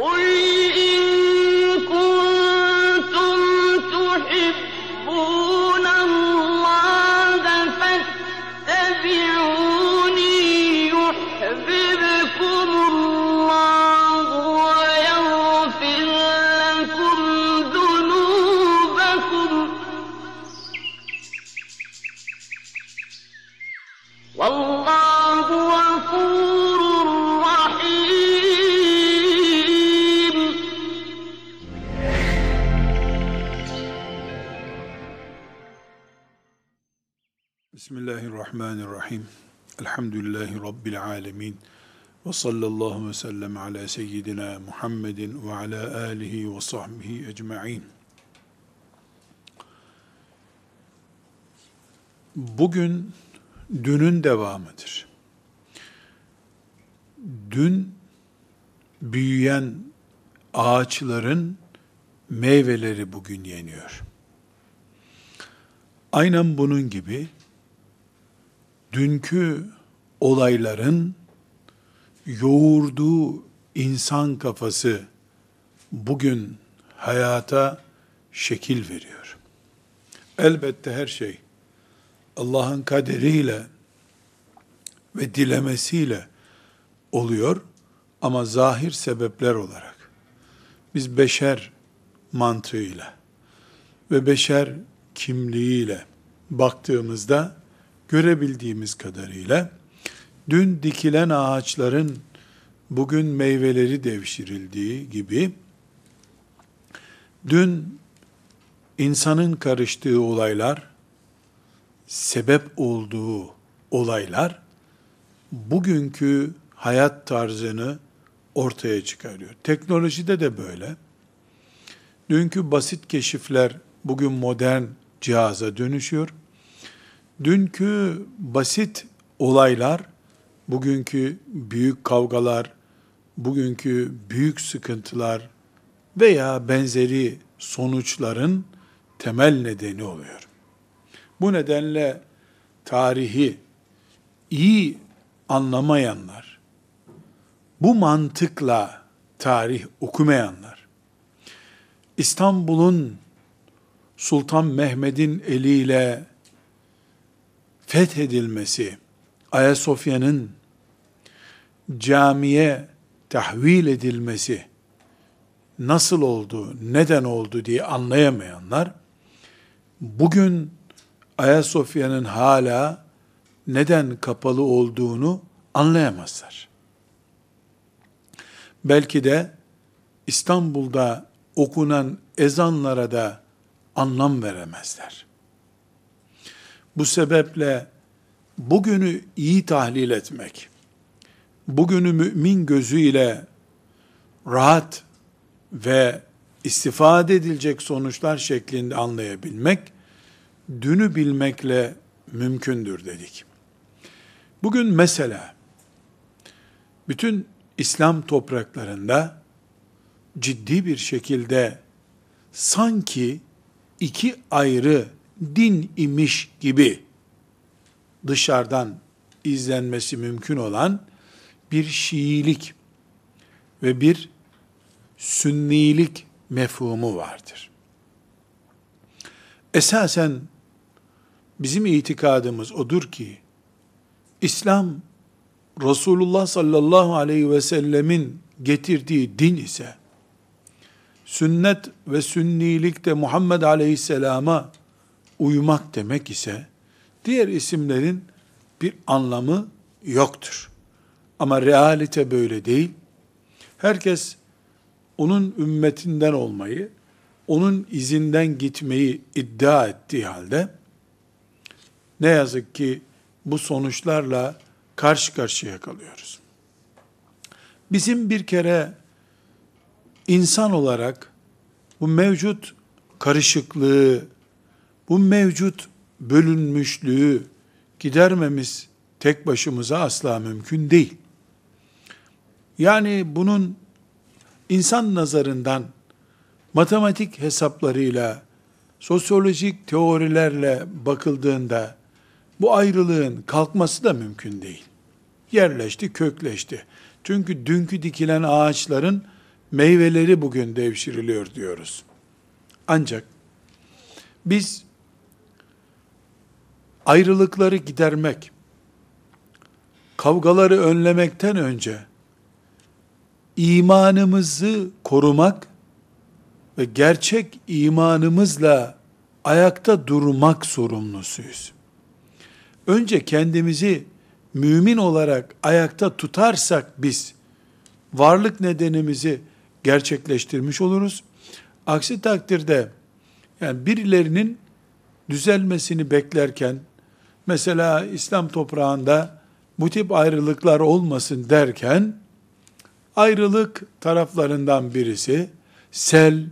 قل Ve sallallahu ve sellem ala seyyidina Muhammedin ve ala alihi ve sahbihi ecma'in. Bugün dünün devamıdır. Dün büyüyen ağaçların meyveleri bugün yeniyor. Aynen bunun gibi dünkü olayların yoğurduğu insan kafası bugün hayata şekil veriyor. Elbette her şey Allah'ın kaderiyle ve dilemesiyle oluyor ama zahir sebepler olarak biz beşer mantığıyla ve beşer kimliğiyle baktığımızda görebildiğimiz kadarıyla dün dikilen ağaçların bugün meyveleri devşirildiği gibi dün insanın karıştığı olaylar sebep olduğu olaylar bugünkü hayat tarzını ortaya çıkarıyor. Teknolojide de böyle. Dünkü basit keşifler bugün modern cihaza dönüşüyor. Dünkü basit olaylar, bugünkü büyük kavgalar, bugünkü büyük sıkıntılar veya benzeri sonuçların temel nedeni oluyor. Bu nedenle tarihi iyi anlamayanlar, bu mantıkla tarih okumayanlar, İstanbul'un Sultan Mehmet'in eliyle fethedilmesi, Ayasofya'nın camiye tahvil edilmesi nasıl oldu, neden oldu diye anlayamayanlar, bugün Ayasofya'nın hala neden kapalı olduğunu anlayamazlar. Belki de İstanbul'da okunan ezanlara da anlam veremezler. Bu sebeple bugünü iyi tahlil etmek, bugünü mümin gözüyle rahat ve istifade edilecek sonuçlar şeklinde anlayabilmek, dünü bilmekle mümkündür dedik. Bugün mesela, bütün İslam topraklarında ciddi bir şekilde sanki iki ayrı din imiş gibi dışarıdan izlenmesi mümkün olan bir Şiilik ve bir Sünnilik mefhumu vardır. Esasen bizim itikadımız odur ki İslam Resulullah sallallahu aleyhi ve sellemin getirdiği din ise sünnet ve sünnilik de Muhammed aleyhisselama uymak demek ise diğer isimlerin bir anlamı yoktur. Ama realite böyle değil. Herkes onun ümmetinden olmayı, onun izinden gitmeyi iddia ettiği halde ne yazık ki bu sonuçlarla karşı karşıya kalıyoruz. Bizim bir kere insan olarak bu mevcut karışıklığı, bu mevcut bölünmüşlüğü gidermemiz tek başımıza asla mümkün değil. Yani bunun insan nazarından matematik hesaplarıyla, sosyolojik teorilerle bakıldığında bu ayrılığın kalkması da mümkün değil. Yerleşti, kökleşti. Çünkü dünkü dikilen ağaçların meyveleri bugün devşiriliyor diyoruz. Ancak biz ayrılıkları gidermek, kavgaları önlemekten önce imanımızı korumak ve gerçek imanımızla ayakta durmak sorumlusuyuz. Önce kendimizi mümin olarak ayakta tutarsak biz varlık nedenimizi gerçekleştirmiş oluruz. Aksi takdirde yani birilerinin düzelmesini beklerken mesela İslam toprağında bu tip ayrılıklar olmasın derken ayrılık taraflarından birisi sel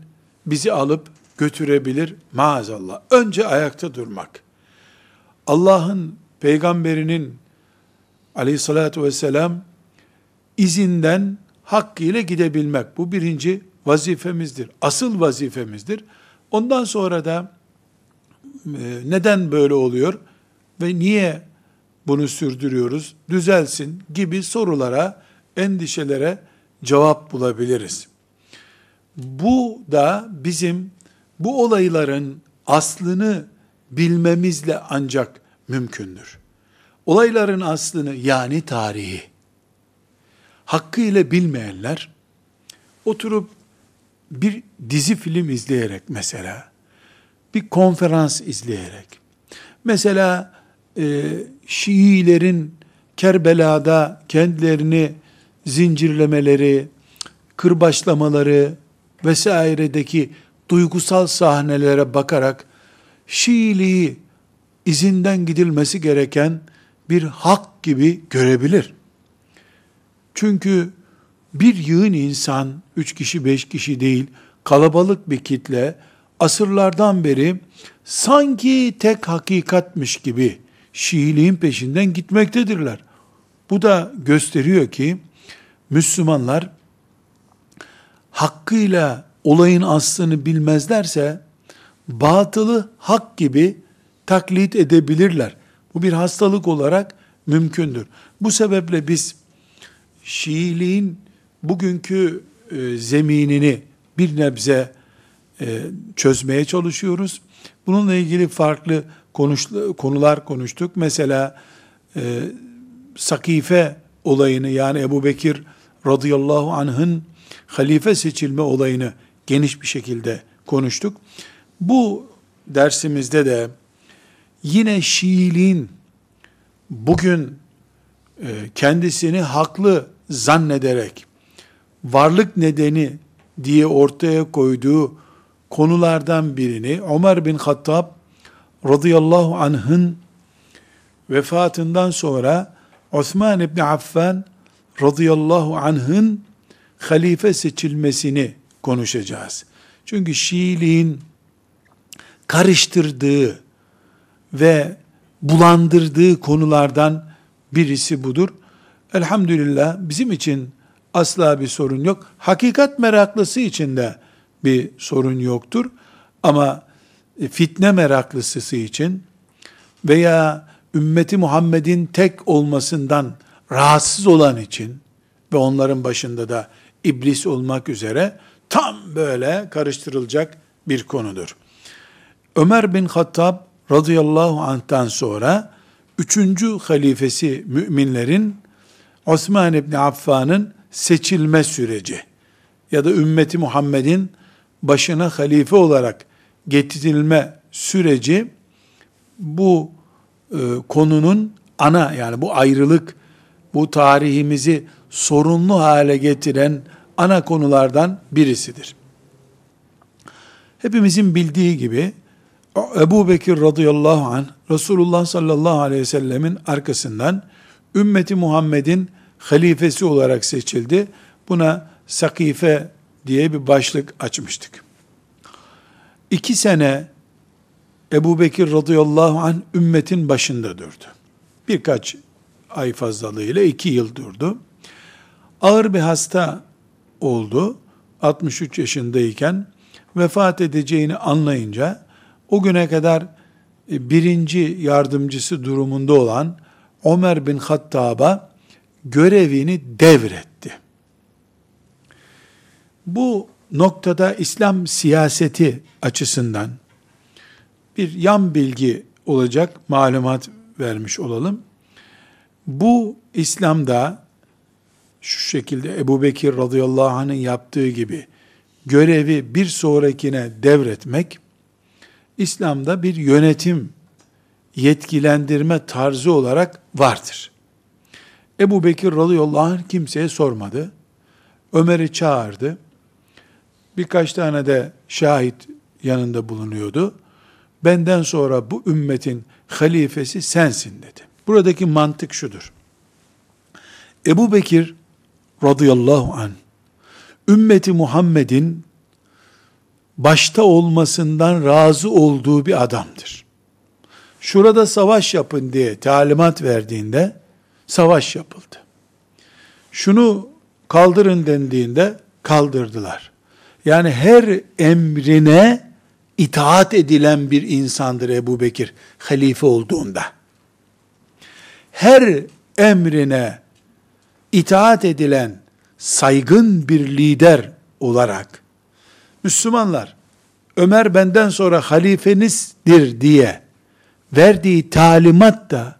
bizi alıp götürebilir maazallah. Önce ayakta durmak. Allah'ın peygamberinin aleyhissalatü vesselam izinden hakkıyla gidebilmek. Bu birinci vazifemizdir. Asıl vazifemizdir. Ondan sonra da e, neden böyle oluyor ve niye bunu sürdürüyoruz, düzelsin gibi sorulara, endişelere cevap bulabiliriz. Bu da bizim bu olayların aslını bilmemizle ancak mümkündür. Olayların aslını yani tarihi hakkıyla bilmeyenler oturup bir dizi film izleyerek mesela bir konferans izleyerek mesela e, Şiilerin Kerbela'da kendilerini zincirlemeleri, kırbaçlamaları vesairedeki duygusal sahnelere bakarak Şiiliği izinden gidilmesi gereken bir hak gibi görebilir. Çünkü bir yığın insan, üç kişi beş kişi değil, kalabalık bir kitle, asırlardan beri sanki tek hakikatmiş gibi Şiiliğin peşinden gitmektedirler. Bu da gösteriyor ki Müslümanlar hakkıyla olayın aslını bilmezlerse batılı hak gibi taklit edebilirler. Bu bir hastalık olarak mümkündür. Bu sebeple biz Şiiliğin bugünkü e, zeminini bir nebze e, çözmeye çalışıyoruz. Bununla ilgili farklı konuş, konular konuştuk. Mesela e, Sakife olayını yani Ebu Bekir radıyallahu anh'ın halife seçilme olayını geniş bir şekilde konuştuk. Bu dersimizde de yine Şiiliğin bugün e, kendisini haklı zannederek varlık nedeni diye ortaya koyduğu konulardan birini Ömer bin Hattab radıyallahu anh'ın vefatından sonra Osman İbni Affan radıyallahu anh'ın halife seçilmesini konuşacağız. Çünkü Şiiliğin karıştırdığı ve bulandırdığı konulardan birisi budur. Elhamdülillah bizim için asla bir sorun yok. Hakikat meraklısı için de bir sorun yoktur. Ama fitne meraklısı için veya ümmeti Muhammed'in tek olmasından rahatsız olan için ve onların başında da iblis olmak üzere tam böyle karıştırılacak bir konudur. Ömer bin Hattab radıyallahu anh'tan sonra üçüncü halifesi müminlerin Osman İbni Affan'ın seçilme süreci ya da ümmeti Muhammed'in başına halife olarak getirilme süreci bu e, konunun ana yani bu ayrılık bu tarihimizi sorunlu hale getiren ana konulardan birisidir. Hepimizin bildiği gibi Ebu Bekir radıyallahu anh Resulullah sallallahu aleyhi ve sellemin arkasından ümmeti Muhammed'in halifesi olarak seçildi. Buna Sakife diye bir başlık açmıştık. İki sene Ebu Bekir radıyallahu anh ümmetin başında durdu. Birkaç ay fazlalığıyla iki yıl durdu. Ağır bir hasta oldu. 63 yaşındayken vefat edeceğini anlayınca o güne kadar e, birinci yardımcısı durumunda olan Ömer bin Hattab'a görevini devretti. Bu noktada İslam siyaseti açısından bir yan bilgi olacak malumat vermiş olalım. Bu İslam'da şu şekilde Ebu Bekir radıyallahu anh'ın yaptığı gibi görevi bir sonrakine devretmek, İslam'da bir yönetim, yetkilendirme tarzı olarak vardır. Ebu Bekir radıyallahu anh kimseye sormadı. Ömer'i çağırdı. Birkaç tane de şahit yanında bulunuyordu. Benden sonra bu ümmetin halifesi sensin dedi. Buradaki mantık şudur. Ebu Bekir radıyallahu an ümmeti Muhammed'in başta olmasından razı olduğu bir adamdır. Şurada savaş yapın diye talimat verdiğinde savaş yapıldı. Şunu kaldırın dendiğinde kaldırdılar. Yani her emrine itaat edilen bir insandır Ebu Bekir halife olduğunda. Her emrine itaat edilen saygın bir lider olarak Müslümanlar Ömer benden sonra halifenizdir diye verdiği talimat da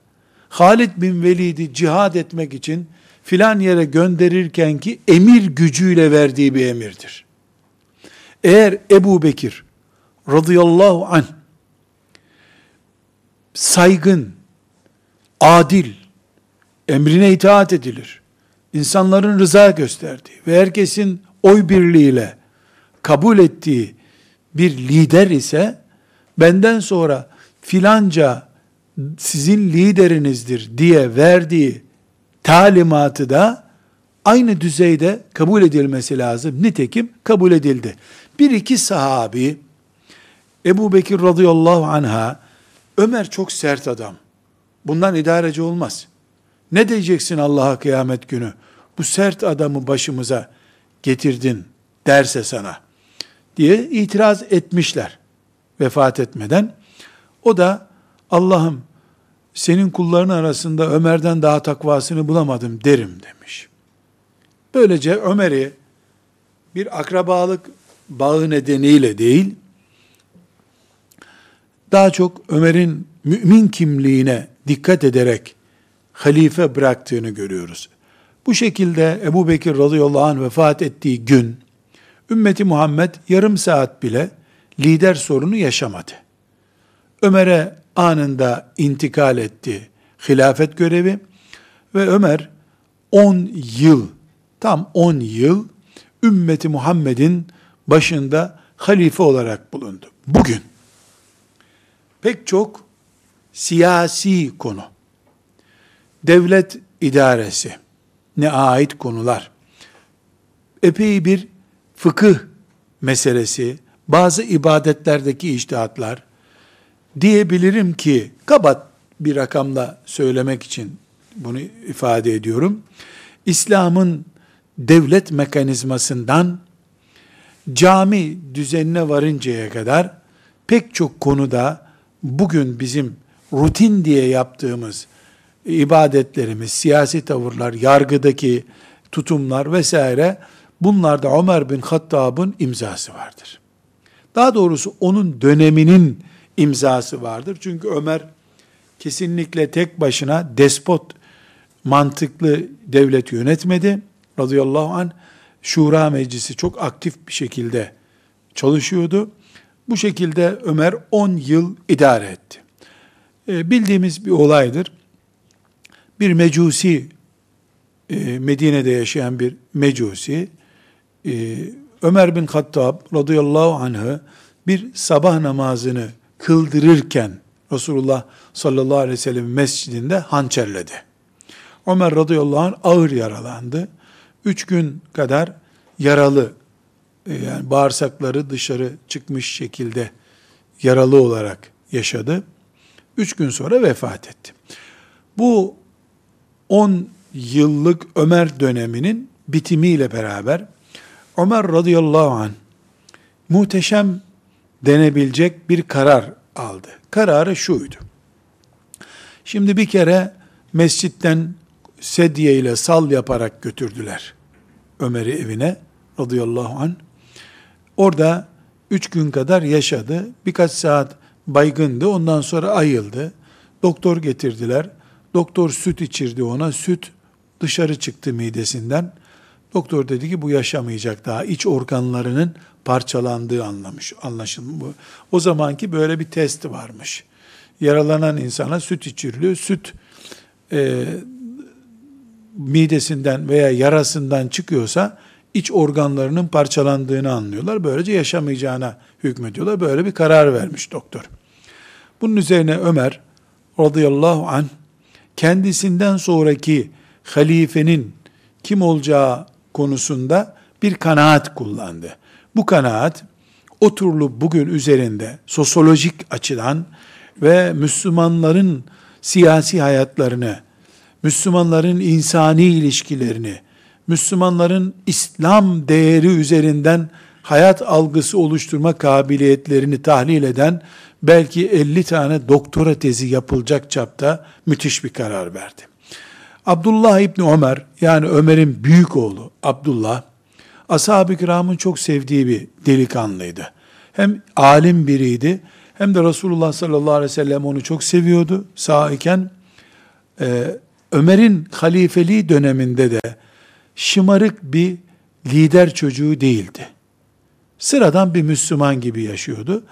Halid bin Velid'i cihad etmek için filan yere gönderirken ki emir gücüyle verdiği bir emirdir. Eğer Ebu Bekir radıyallahu anh saygın, adil, emrine itaat edilir. İnsanların rıza gösterdiği ve herkesin oy birliğiyle kabul ettiği bir lider ise benden sonra filanca sizin liderinizdir diye verdiği talimatı da aynı düzeyde kabul edilmesi lazım. Nitekim kabul edildi. Bir iki sahabi Ebu Bekir radıyallahu anha Ömer çok sert adam. Bundan idareci olmaz. Ne diyeceksin Allah'a kıyamet günü? Bu sert adamı başımıza getirdin derse sana diye itiraz etmişler vefat etmeden. O da Allah'ım senin kulların arasında Ömer'den daha takvasını bulamadım derim demiş. Böylece Ömer'i bir akrabalık bağı nedeniyle değil, daha çok Ömer'in mümin kimliğine dikkat ederek halife bıraktığını görüyoruz. Bu şekilde Ebu Bekir radıyallahu anh vefat ettiği gün, ümmeti Muhammed yarım saat bile lider sorunu yaşamadı. Ömer'e anında intikal etti hilafet görevi ve Ömer 10 yıl, tam 10 yıl ümmeti Muhammed'in başında halife olarak bulundu. Bugün pek çok siyasi konu, devlet idaresi. Ne ait konular, epey bir fıkıh meselesi, bazı ibadetlerdeki iştihatlar, diyebilirim ki, kabat bir rakamla söylemek için bunu ifade ediyorum. İslam'ın devlet mekanizmasından cami düzenine varıncaya kadar pek çok konuda bugün bizim rutin diye yaptığımız ibadetlerimiz, siyasi tavırlar, yargıdaki tutumlar vesaire bunlarda Ömer bin Hattab'ın imzası vardır. Daha doğrusu onun döneminin imzası vardır. Çünkü Ömer kesinlikle tek başına despot mantıklı devlet yönetmedi. Radıyallahu anh Şura Meclisi çok aktif bir şekilde çalışıyordu. Bu şekilde Ömer 10 yıl idare etti. E, bildiğimiz bir olaydır. Bir mecusi, e, Medine'de yaşayan bir mecusi, e, Ömer bin Hattab radıyallahu anh'ı bir sabah namazını kıldırırken Resulullah sallallahu aleyhi ve sellem mescidinde hançerledi. Ömer radıyallahu anh ağır yaralandı. Üç gün kadar yaralı, e, yani bağırsakları dışarı çıkmış şekilde yaralı olarak yaşadı. Üç gün sonra vefat etti. Bu 10 yıllık Ömer döneminin bitimiyle beraber Ömer radıyallahu anh muhteşem denebilecek bir karar aldı. Kararı şuydu. Şimdi bir kere mescitten sedye ile sal yaparak götürdüler Ömer'i evine. radıyallahu anh. Orada üç gün kadar yaşadı. Birkaç saat baygındı. Ondan sonra ayıldı. Doktor getirdiler. Doktor süt içirdi ona. Süt dışarı çıktı midesinden. Doktor dedi ki bu yaşamayacak daha. İç organlarının parçalandığı anlamış, anlaşılmış. O zamanki böyle bir test varmış. Yaralanan insana süt içiriliyor. Süt e, midesinden veya yarasından çıkıyorsa iç organlarının parçalandığını anlıyorlar. Böylece yaşamayacağına hükmediyorlar. Böyle bir karar vermiş doktor. Bunun üzerine Ömer radıyallahu anh kendisinden sonraki halifenin kim olacağı konusunda bir kanaat kullandı. Bu kanaat oturulup bugün üzerinde sosyolojik açıdan ve Müslümanların siyasi hayatlarını, Müslümanların insani ilişkilerini, Müslümanların İslam değeri üzerinden hayat algısı oluşturma kabiliyetlerini tahlil eden belki 50 tane doktora tezi yapılacak çapta müthiş bir karar verdi. Abdullah İbni Ömer yani Ömer'in büyük oğlu Abdullah ashab-ı kiramın çok sevdiği bir delikanlıydı. Hem alim biriydi hem de Resulullah sallallahu aleyhi ve sellem onu çok seviyordu sağ iken. Ee, Ömer'in halifeliği döneminde de şımarık bir lider çocuğu değildi. Sıradan bir Müslüman gibi yaşıyordu.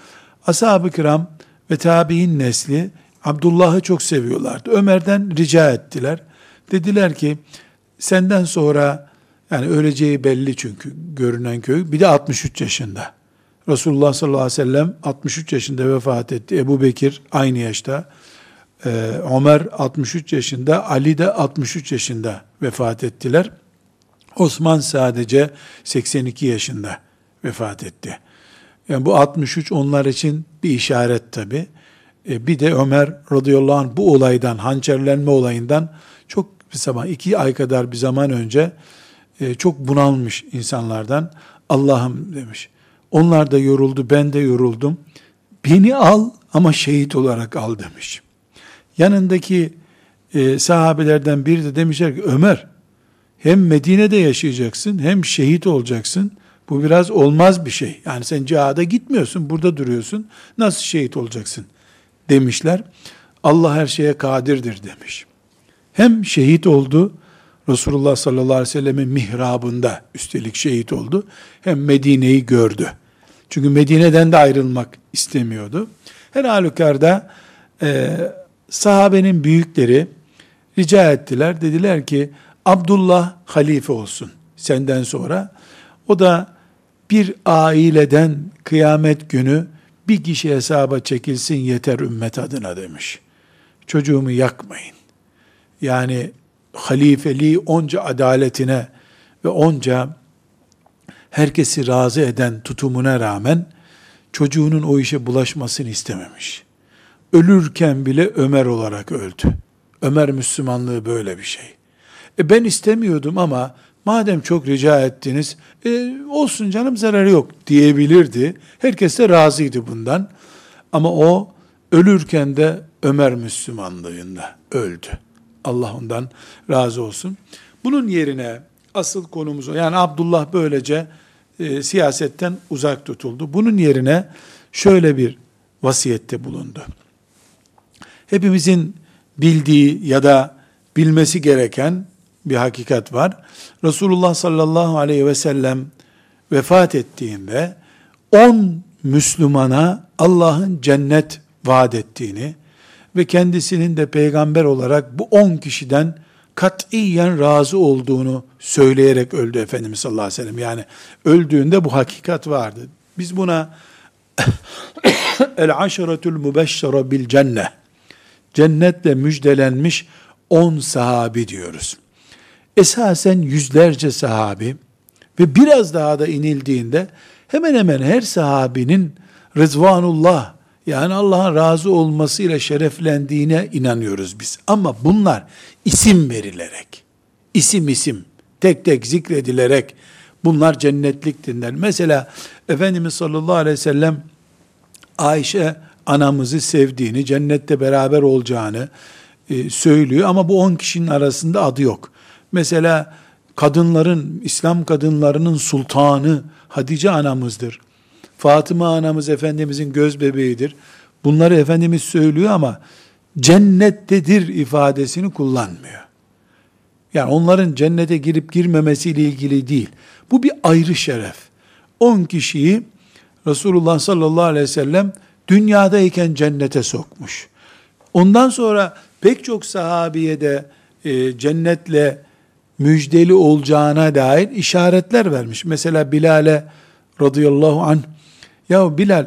Ashab-ı kiram ve tabi'in nesli Abdullah'ı çok seviyorlardı. Ömer'den rica ettiler. Dediler ki senden sonra yani öleceği belli çünkü görünen köy. Bir de 63 yaşında. Resulullah sallallahu aleyhi ve sellem 63 yaşında vefat etti. Ebu Bekir aynı yaşta. Ee, Ömer 63 yaşında, Ali de 63 yaşında vefat ettiler. Osman sadece 82 yaşında vefat etti. Yani bu 63 onlar için bir işaret tabi. E, bir de Ömer radıyallahu anh bu olaydan, hançerlenme olayından çok bir zaman, iki ay kadar bir zaman önce e, çok bunalmış insanlardan Allah'ım demiş. Onlar da yoruldu, ben de yoruldum. Beni al ama şehit olarak al demiş. Yanındaki e, sahabelerden biri de demişler ki Ömer hem Medine'de yaşayacaksın hem şehit olacaksın. Bu biraz olmaz bir şey. Yani sen cihada gitmiyorsun, burada duruyorsun. Nasıl şehit olacaksın? Demişler. Allah her şeye kadirdir demiş. Hem şehit oldu, Resulullah sallallahu aleyhi ve sellemin mihrabında üstelik şehit oldu. Hem Medine'yi gördü. Çünkü Medine'den de ayrılmak istemiyordu. Her halükarda e, sahabenin büyükleri rica ettiler. Dediler ki Abdullah halife olsun senden sonra. O da bir aileden kıyamet günü bir kişi hesaba çekilsin yeter ümmet adına demiş. Çocuğumu yakmayın. Yani halifeliği onca adaletine ve onca herkesi razı eden tutumuna rağmen çocuğunun o işe bulaşmasını istememiş. Ölürken bile Ömer olarak öldü. Ömer Müslümanlığı böyle bir şey. E ben istemiyordum ama madem çok rica ettiniz, e, olsun canım zararı yok diyebilirdi. Herkes de razıydı bundan. Ama o ölürken de Ömer Müslümanlığında öldü. Allah ondan razı olsun. Bunun yerine asıl konumuz. Yani Abdullah böylece e, siyasetten uzak tutuldu. Bunun yerine şöyle bir vasiyette bulundu. Hepimizin bildiği ya da bilmesi gereken bir hakikat var. Resulullah sallallahu aleyhi ve sellem vefat ettiğinde 10 Müslümana Allah'ın cennet vaat ettiğini ve kendisinin de peygamber olarak bu 10 kişiden katiyen razı olduğunu söyleyerek öldü Efendimiz sallallahu aleyhi ve sellem. Yani öldüğünde bu hakikat vardı. Biz buna el aşeretul mübeşşere bil cennet cennetle müjdelenmiş 10 sahabi diyoruz. Esasen yüzlerce sahabi ve biraz daha da inildiğinde hemen hemen her sahabinin Rızvanullah yani Allah'ın razı olmasıyla şereflendiğine inanıyoruz biz. Ama bunlar isim verilerek, isim isim, tek tek zikredilerek bunlar cennetliktirler. Mesela Efendimiz sallallahu aleyhi ve sellem Ayşe anamızı sevdiğini, cennette beraber olacağını e, söylüyor ama bu on kişinin arasında adı yok. Mesela kadınların, İslam kadınlarının sultanı Hatice anamızdır. Fatıma anamız Efendimizin göz bebeğidir. Bunları Efendimiz söylüyor ama cennettedir ifadesini kullanmıyor. Yani onların cennete girip girmemesiyle ilgili değil. Bu bir ayrı şeref. 10 kişiyi Resulullah sallallahu aleyhi ve sellem dünyadayken cennete sokmuş. Ondan sonra pek çok sahabiye de e, cennetle müjdeli olacağına dair işaretler vermiş. Mesela Bilal'e radıyallahu anh, ya Bilal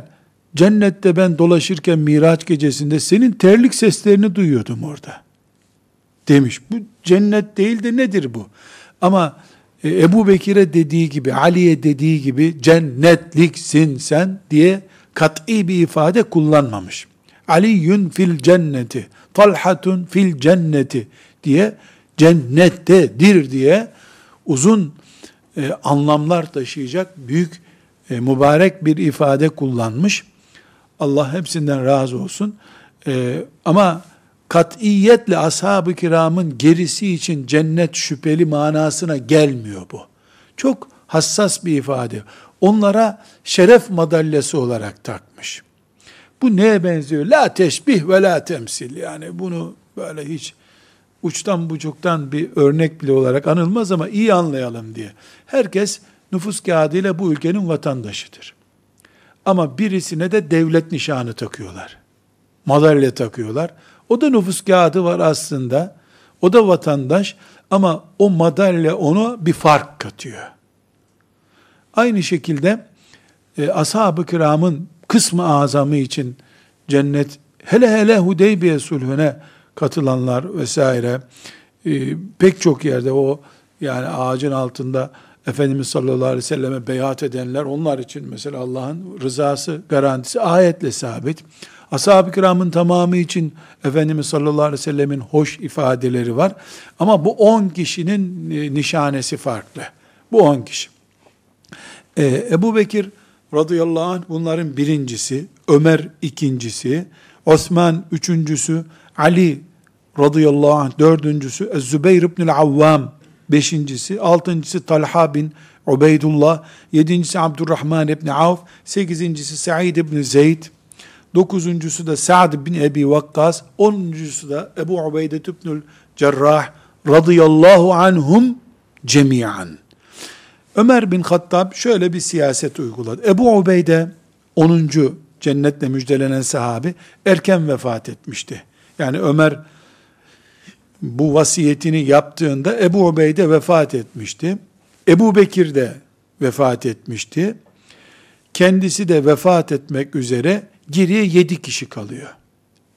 cennette ben dolaşırken Miraç gecesinde senin terlik seslerini duyuyordum orada. Demiş. Bu cennet değil de nedir bu? Ama e, Ebu Bekir'e dediği gibi, Ali'ye dediği gibi cennetliksin sen diye kat'i bir ifade kullanmamış. Aliyyün fil cenneti, talhatun fil cenneti diye cennettedir diye uzun e, anlamlar taşıyacak büyük e, mübarek bir ifade kullanmış. Allah hepsinden razı olsun. E, ama katiyetle ashab-ı kiramın gerisi için cennet şüpheli manasına gelmiyor bu. Çok hassas bir ifade. Onlara şeref madalyası olarak takmış. Bu neye benziyor? La teşbih ve la temsil. Yani bunu böyle hiç uçtan bucuktan bir örnek bile olarak anılmaz ama iyi anlayalım diye. Herkes nüfus kağıdıyla bu ülkenin vatandaşıdır. Ama birisine de devlet nişanı takıyorlar. Madalya takıyorlar. O da nüfus kağıdı var aslında. O da vatandaş ama o madalya ona bir fark katıyor. Aynı şekilde e, ashab-ı kiramın kısmı azamı için cennet hele hele Hudeybiye sulhüne katılanlar vesaire e, pek çok yerde o yani ağacın altında Efendimiz sallallahu aleyhi ve selleme beyat edenler onlar için mesela Allah'ın rızası garantisi ayetle sabit. Ashab-ı kiramın tamamı için Efendimiz sallallahu aleyhi ve sellemin hoş ifadeleri var. Ama bu 10 kişinin e, nişanesi farklı. Bu 10 kişi. Ee, Ebu Bekir radıyallahu anh bunların birincisi, Ömer ikincisi, Osman üçüncüsü, Ali radıyallahu anh dördüncüsü, Zübeyir ibn Avvam beşincisi, altıncısı Talha bin Ubeydullah, yedincisi Abdurrahman ibn Avf, sekizincisi Sa'id ibn Zeyd, dokuzuncusu da Sa'd bin Ebi Vakkas, onuncusu da Ebu Ubeyde ibnül Cerrah radıyallahu anhum cemiyan. Ömer bin Hattab şöyle bir siyaset uyguladı. Ebu Ubeyde 10. cennetle müjdelenen sahabi erken vefat etmişti. Yani Ömer bu vasiyetini yaptığında Ebu Ubeyde vefat etmişti. Ebu Bekir de vefat etmişti. Kendisi de vefat etmek üzere geriye yedi kişi kalıyor.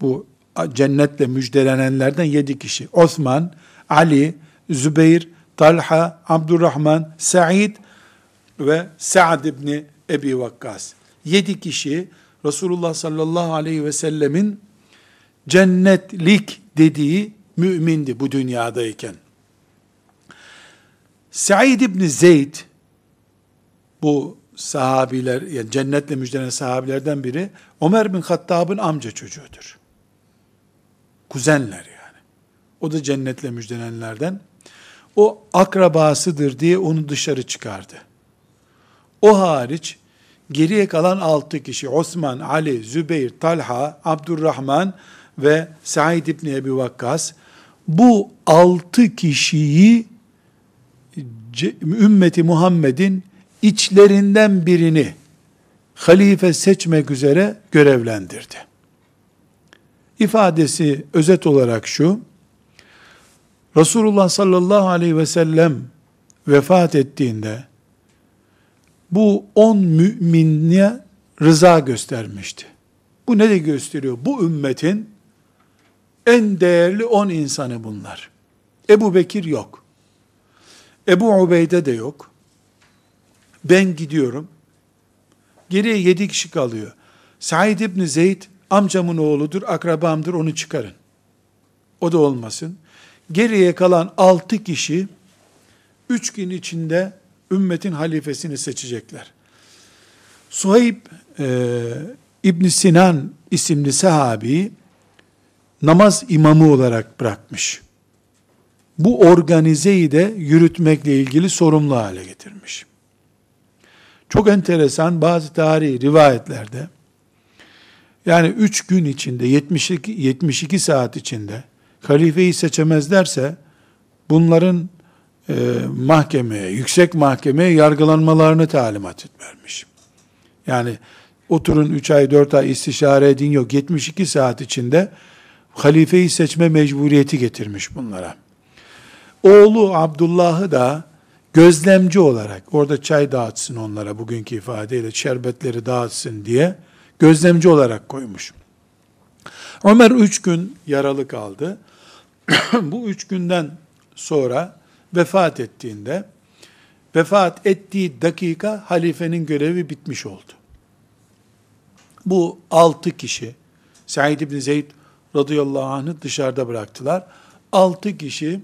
Bu cennetle müjdelenenlerden yedi kişi. Osman, Ali, Zübeyir, Talha, Abdurrahman, Sa'id ve Sa'd ibni Ebi Vakkas. Yedi kişi Resulullah sallallahu aleyhi ve sellemin cennetlik dediği mümindi bu dünyadayken. Sa'id ibn Zeyd bu sahabiler, yani cennetle müjdelenen sahabilerden biri Ömer bin Hattab'ın amca çocuğudur. Kuzenler yani. O da cennetle müjdelenenlerden. O akrabasıdır diye onu dışarı çıkardı. O hariç geriye kalan altı kişi Osman, Ali, Zübeyir, Talha, Abdurrahman ve Said İbni Ebi Vakkas bu altı kişiyi ümmeti Muhammed'in içlerinden birini halife seçmek üzere görevlendirdi. İfadesi özet olarak şu, Resulullah sallallahu aleyhi ve sellem vefat ettiğinde bu on müminliğe rıza göstermişti. Bu ne de gösteriyor? Bu ümmetin en değerli on insanı bunlar. Ebu Bekir yok. Ebu Ubeyde de yok. Ben gidiyorum. Geriye yedi kişi kalıyor. Said İbni Zeyd amcamın oğludur, akrabamdır onu çıkarın. O da olmasın. Geriye kalan altı kişi üç gün içinde ümmetin halifesini seçecekler. Suheyb e, İbn Sinan isimli sahabi namaz imamı olarak bırakmış. bu organizeyi de yürütmekle ilgili sorumlu hale getirmiş. Çok enteresan bazı tarihi rivayetlerde yani 3 gün içinde 72, 72 saat içinde halifeyi seçemezlerse bunların e, mahkemeye, yüksek mahkemeye yargılanmalarını talimat vermiş. Yani oturun 3 ay 4 ay istişare edin yok 72 saat içinde halifeyi seçme mecburiyeti getirmiş bunlara. Oğlu Abdullah'ı da gözlemci olarak orada çay dağıtsın onlara bugünkü ifadeyle şerbetleri dağıtsın diye gözlemci olarak koymuş. Ömer üç gün yaralı kaldı. Bu üç günden sonra vefat ettiğinde vefat ettiği dakika halifenin görevi bitmiş oldu. Bu altı kişi Said İbni Zeyd radıyallahu anh'ı dışarıda bıraktılar. Altı kişi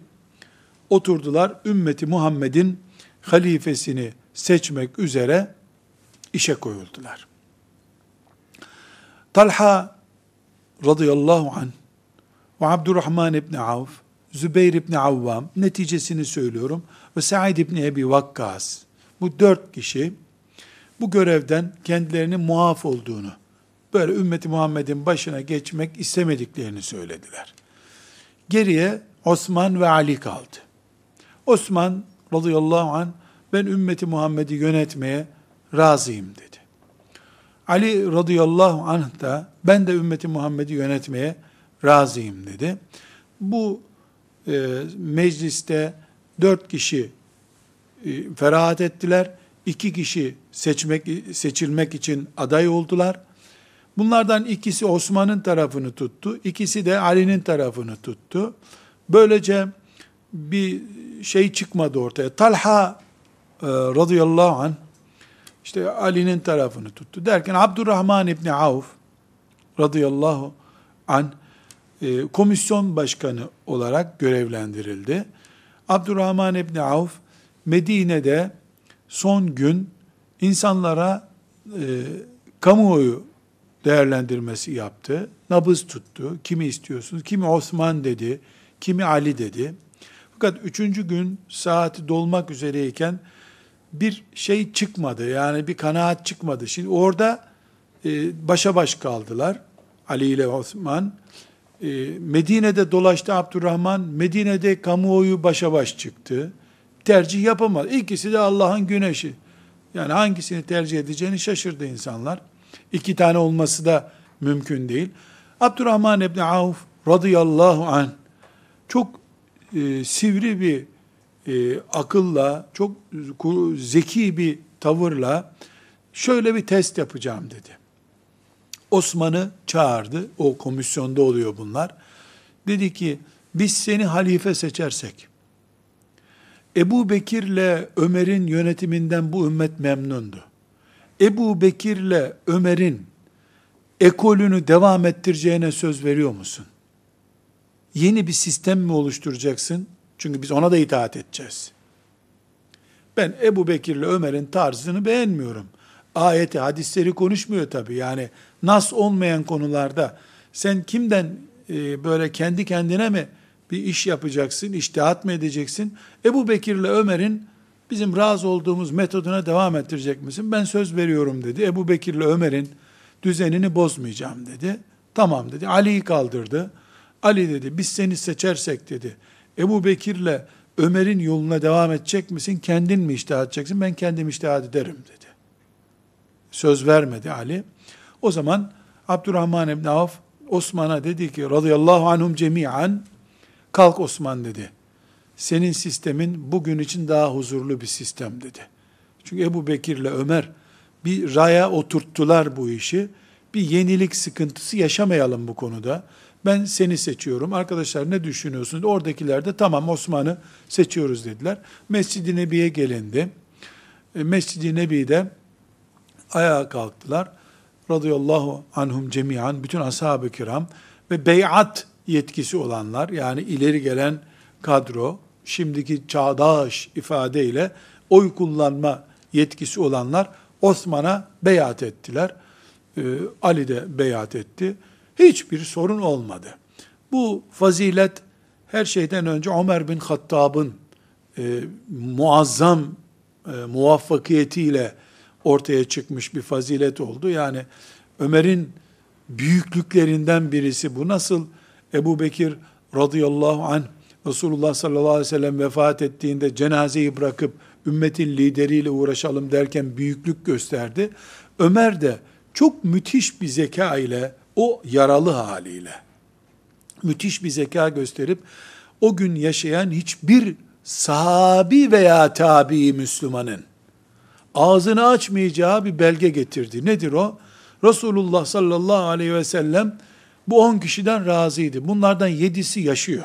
oturdular ümmeti Muhammed'in halifesini seçmek üzere işe koyuldular. Talha radıyallahu anh ve Abdurrahman İbni Avf, Zübeyir İbni Avvam, neticesini söylüyorum, ve Said İbni Ebi Vakkas, bu dört kişi bu görevden kendilerinin muaf olduğunu, böyle ümmeti Muhammed'in başına geçmek istemediklerini söylediler. Geriye Osman ve Ali kaldı. Osman radıyallahu anh ben ümmeti Muhammed'i yönetmeye razıyım dedi. Ali radıyallahu anh da ben de ümmeti Muhammed'i yönetmeye razıyım dedi. Bu e, mecliste dört kişi e, ferahat ettiler. iki kişi seçmek seçilmek için aday oldular. Bunlardan ikisi Osman'ın tarafını tuttu, ikisi de Ali'nin tarafını tuttu. Böylece bir şey çıkmadı ortaya. Talha e, radıyallahu anh işte Ali'nin tarafını tuttu. Derken Abdurrahman İbni Avf radıyallahu anh e, komisyon başkanı olarak görevlendirildi. Abdurrahman İbni Avf Medine'de son gün insanlara e, kamuoyu değerlendirmesi yaptı. Nabız tuttu. Kimi istiyorsunuz? Kimi Osman dedi, kimi Ali dedi. Fakat üçüncü gün saati dolmak üzereyken bir şey çıkmadı. Yani bir kanaat çıkmadı. Şimdi orada e, başa baş kaldılar. Ali ile Osman. E, Medine'de dolaştı Abdurrahman. Medine'de kamuoyu başa baş çıktı. Tercih yapamadı. İkisi de Allah'ın güneşi. Yani hangisini tercih edeceğini şaşırdı insanlar. İki tane olması da mümkün değil. Abdurrahman İbni Avf radıyallahu anh çok e, sivri bir e, akılla, çok zeki bir tavırla şöyle bir test yapacağım dedi. Osman'ı çağırdı. O komisyonda oluyor bunlar. Dedi ki biz seni halife seçersek Ebu Bekir'le Ömer'in yönetiminden bu ümmet memnundu. Ebu Bekir'le Ömer'in ekolünü devam ettireceğine söz veriyor musun? Yeni bir sistem mi oluşturacaksın? Çünkü biz ona da itaat edeceğiz. Ben Ebu Bekir'le Ömer'in tarzını beğenmiyorum. Ayeti, hadisleri konuşmuyor tabi. Yani nas olmayan konularda sen kimden e, böyle kendi kendine mi bir iş yapacaksın, iştihat mı edeceksin? Ebu Bekir'le Ömer'in bizim razı olduğumuz metoduna devam ettirecek misin? Ben söz veriyorum dedi. Ebu Bekir'le Ömer'in düzenini bozmayacağım dedi. Tamam dedi. Ali'yi kaldırdı. Ali dedi biz seni seçersek dedi. Ebu Bekir'le Ömer'in yoluna devam edecek misin? Kendin mi iştihat edeceksin? Ben kendim iştihat ederim dedi. Söz vermedi Ali. O zaman Abdurrahman İbni Avf Osman'a dedi ki radıyallahu anhum cemiyan kalk Osman dedi. Senin sistemin bugün için daha huzurlu bir sistem dedi. Çünkü Ebu Bekir'le Ömer bir raya oturttular bu işi. Bir yenilik sıkıntısı yaşamayalım bu konuda. Ben seni seçiyorum. Arkadaşlar ne düşünüyorsunuz? Oradakiler de tamam Osman'ı seçiyoruz dediler. Mescid-i Nebi'ye gelindi. E, Mescid-i Nebi'de ayağa kalktılar. Radıyallahu anhum cemiyan, bütün ashab-ı kiram ve beyat yetkisi olanlar, yani ileri gelen kadro, şimdiki çağdaş ifadeyle oy kullanma yetkisi olanlar Osman'a beyat ettiler. Ee, Ali de beyat etti. Hiçbir sorun olmadı. Bu fazilet her şeyden önce Ömer bin Hattab'ın e, muazzam e, muvaffakiyetiyle ortaya çıkmış bir fazilet oldu. Yani Ömer'in büyüklüklerinden birisi bu. Nasıl Ebu Bekir radıyallahu anh Resulullah sallallahu aleyhi ve sellem vefat ettiğinde cenazeyi bırakıp ümmetin lideriyle uğraşalım derken büyüklük gösterdi. Ömer de çok müthiş bir zeka ile o yaralı haliyle müthiş bir zeka gösterip o gün yaşayan hiçbir sahabi veya tabi Müslümanın ağzını açmayacağı bir belge getirdi. Nedir o? Resulullah sallallahu aleyhi ve sellem bu on kişiden razıydı. Bunlardan yedisi yaşıyor.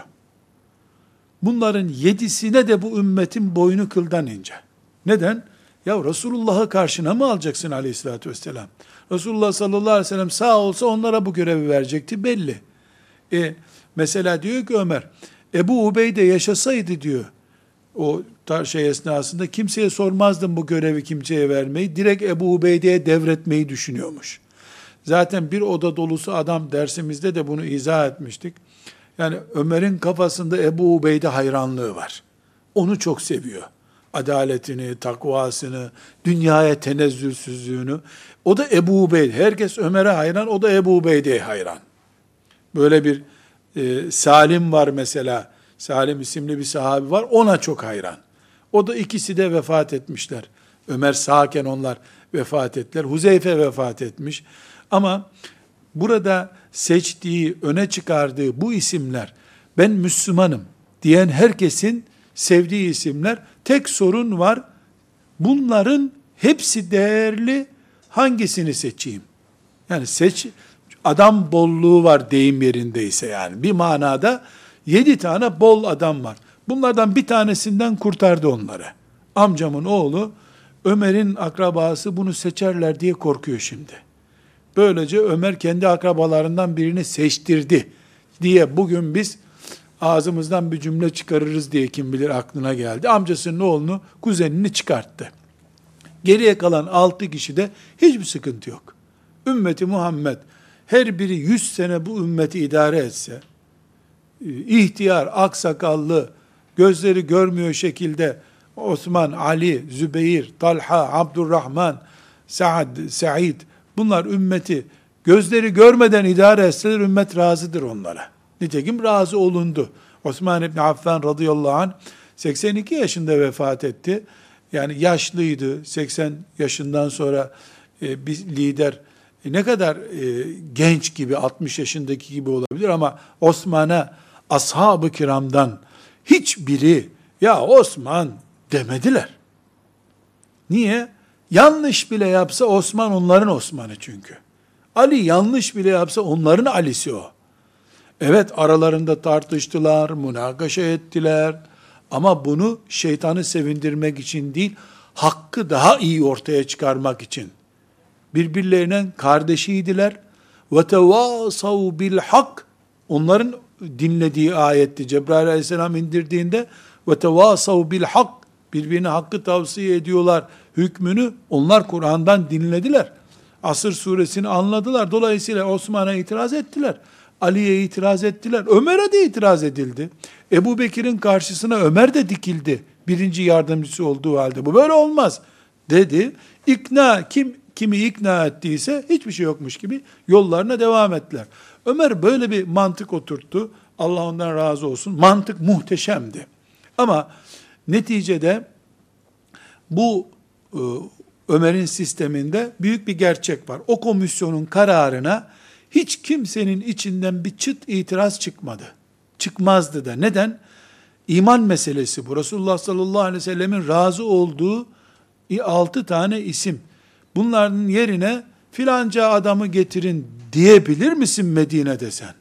Bunların yedisine de bu ümmetin boynu kıldan ince. Neden? Ya Resulullah'ı karşına mı alacaksın aleyhissalatü vesselam? Resulullah sallallahu aleyhi ve sellem sağ olsa onlara bu görevi verecekti belli. E, mesela diyor ki Ömer, Ebu Ubeyde yaşasaydı diyor, o şey esnasında kimseye sormazdım bu görevi kimseye vermeyi, direkt Ebu Ubeyde'ye devretmeyi düşünüyormuş. Zaten bir oda dolusu adam dersimizde de bunu izah etmiştik. Yani Ömer'in kafasında Ebu Ubeyde hayranlığı var. Onu çok seviyor. Adaletini, takvasını, dünyaya tenezzülsüzlüğünü. O da Ebu Ubeyde. Herkes Ömer'e hayran, o da Ebu Ubeyde'ye hayran. Böyle bir e, Salim var mesela. Salim isimli bir sahabi var. Ona çok hayran. O da ikisi de vefat etmişler. Ömer sağken onlar vefat ettiler. Huzeyfe vefat etmiş. Ama burada seçtiği, öne çıkardığı bu isimler, ben Müslümanım diyen herkesin sevdiği isimler. Tek sorun var, bunların hepsi değerli, hangisini seçeyim? Yani seç, adam bolluğu var deyim yerindeyse yani. Bir manada yedi tane bol adam var. Bunlardan bir tanesinden kurtardı onları. Amcamın oğlu, Ömer'in akrabası bunu seçerler diye korkuyor şimdi. Böylece Ömer kendi akrabalarından birini seçtirdi diye bugün biz ağzımızdan bir cümle çıkarırız diye kim bilir aklına geldi. Amcasının oğlunu, kuzenini çıkarttı. Geriye kalan altı kişi de hiçbir sıkıntı yok. Ümmeti Muhammed her biri yüz sene bu ümmeti idare etse, ihtiyar, aksakallı, gözleri görmüyor şekilde Osman, Ali, Zübeyir, Talha, Abdurrahman, Saad, Said bunlar ümmeti gözleri görmeden idare etseler ümmet razıdır onlara. Nitekim razı olundu. Osman İbni Affan radıyallahu anh 82 yaşında vefat etti. Yani yaşlıydı. 80 yaşından sonra e, bir lider e, ne kadar e, genç gibi 60 yaşındaki gibi olabilir ama Osman'a ashab-ı kiramdan hiçbiri ya Osman demediler. Niye? Yanlış bile yapsa Osman onların Osman'ı çünkü. Ali yanlış bile yapsa onların Ali'si o. Evet aralarında tartıştılar, münakaşa ettiler. Ama bunu şeytanı sevindirmek için değil, hakkı daha iyi ortaya çıkarmak için. Birbirlerinin kardeşiydiler. Ve tevasav bil hak. Onların dinlediği ayetti. Cebrail aleyhisselam indirdiğinde ve tevasav bil hak. Birbirine hakkı tavsiye ediyorlar. Hükmünü onlar Kur'an'dan dinlediler. Asır suresini anladılar. Dolayısıyla Osman'a itiraz ettiler. Ali'ye itiraz ettiler. Ömer'e de itiraz edildi. Ebu Bekir'in karşısına Ömer de dikildi. Birinci yardımcısı olduğu halde. Bu böyle olmaz dedi. İkna kim kimi ikna ettiyse hiçbir şey yokmuş gibi yollarına devam ettiler. Ömer böyle bir mantık oturttu. Allah ondan razı olsun. Mantık muhteşemdi. Ama neticede bu e, Ömer'in sisteminde büyük bir gerçek var. O komisyonun kararına hiç kimsenin içinden bir çıt itiraz çıkmadı. Çıkmazdı da. Neden? İman meselesi bu. Resulullah sallallahu aleyhi ve sellemin razı olduğu altı tane isim. Bunların yerine filanca adamı getirin diyebilir misin Medine'de sen?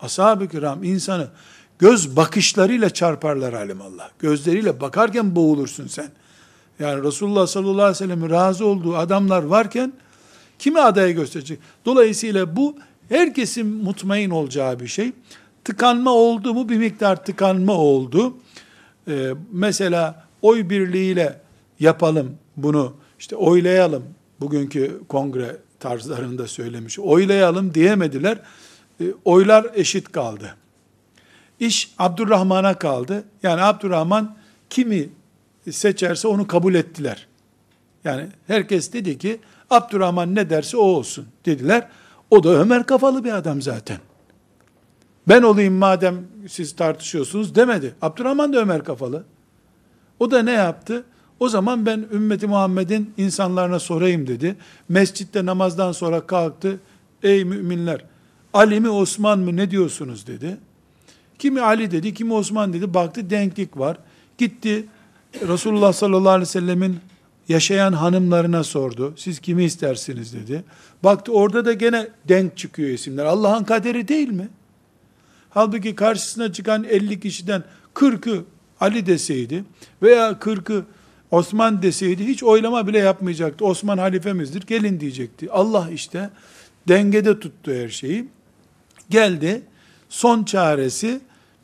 Ashab-ı kiram insanı göz bakışlarıyla çarparlar alimallah. Gözleriyle bakarken boğulursun sen. Yani Resulullah sallallahu aleyhi ve sellem'in razı olduğu adamlar varken kimi adaya gösterecek? Dolayısıyla bu herkesin mutmain olacağı bir şey. Tıkanma oldu mu? Bir miktar tıkanma oldu. Ee, mesela oy birliğiyle yapalım bunu, işte oylayalım, bugünkü kongre tarzlarında söylemiş, oylayalım diyemediler. Ee, oylar eşit kaldı. İş Abdurrahman'a kaldı. Yani Abdurrahman kimi seçerse onu kabul ettiler. Yani herkes dedi ki Abdurrahman ne derse o olsun dediler. O da Ömer kafalı bir adam zaten. Ben olayım madem siz tartışıyorsunuz demedi. Abdurrahman da Ömer kafalı. O da ne yaptı? O zaman ben ümmeti Muhammed'in insanlarına sorayım dedi. Mescitte namazdan sonra kalktı. Ey müminler Ali mi Osman mı ne diyorsunuz dedi. Kimi Ali dedi, kimi Osman dedi. Baktı denklik var. Gitti Resulullah sallallahu aleyhi ve sellemin yaşayan hanımlarına sordu. Siz kimi istersiniz dedi. Baktı orada da gene denk çıkıyor isimler. Allah'ın kaderi değil mi? Halbuki karşısına çıkan 50 kişiden 40'ı Ali deseydi veya 40'ı Osman deseydi hiç oylama bile yapmayacaktı. Osman halifemizdir gelin diyecekti. Allah işte dengede tuttu her şeyi. Geldi son çaresi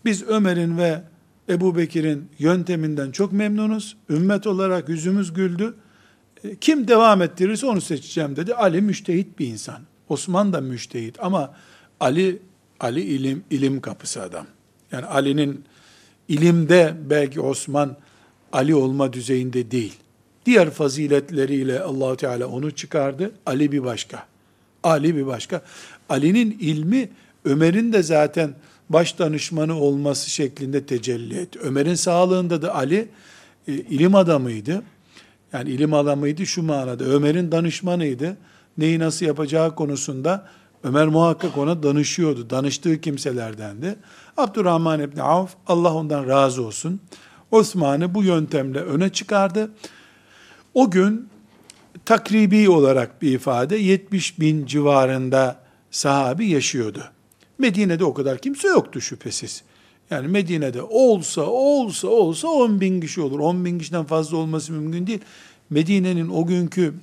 biz Ömer'in ve Ebu Bekir'in yönteminden çok memnunuz. Ümmet olarak yüzümüz güldü. E, kim devam ettirirse onu seçeceğim dedi. Ali müştehit bir insan. Osman da müştehit ama Ali Ali ilim ilim kapısı adam. Yani Ali'nin ilimde belki Osman Ali olma düzeyinde değil. Diğer faziletleriyle allah Teala onu çıkardı. Ali bir başka. Ali bir başka. Ali'nin ilmi Ömer'in de zaten baş danışmanı olması şeklinde tecelli etti. Ömer'in sağlığında da Ali e, ilim adamıydı. Yani ilim adamıydı şu manada. Ömer'in danışmanıydı. Neyi nasıl yapacağı konusunda Ömer muhakkak ona danışıyordu. Danıştığı kimselerdendi. Abdurrahman İbni Avf, Allah ondan razı olsun. Osman'ı bu yöntemle öne çıkardı. O gün takribi olarak bir ifade 70 bin civarında sahabi yaşıyordu. Medine'de o kadar kimse yoktu şüphesiz. Yani Medine'de olsa olsa olsa 10 bin kişi olur. 10 bin kişiden fazla olması mümkün değil. Medine'nin o günkü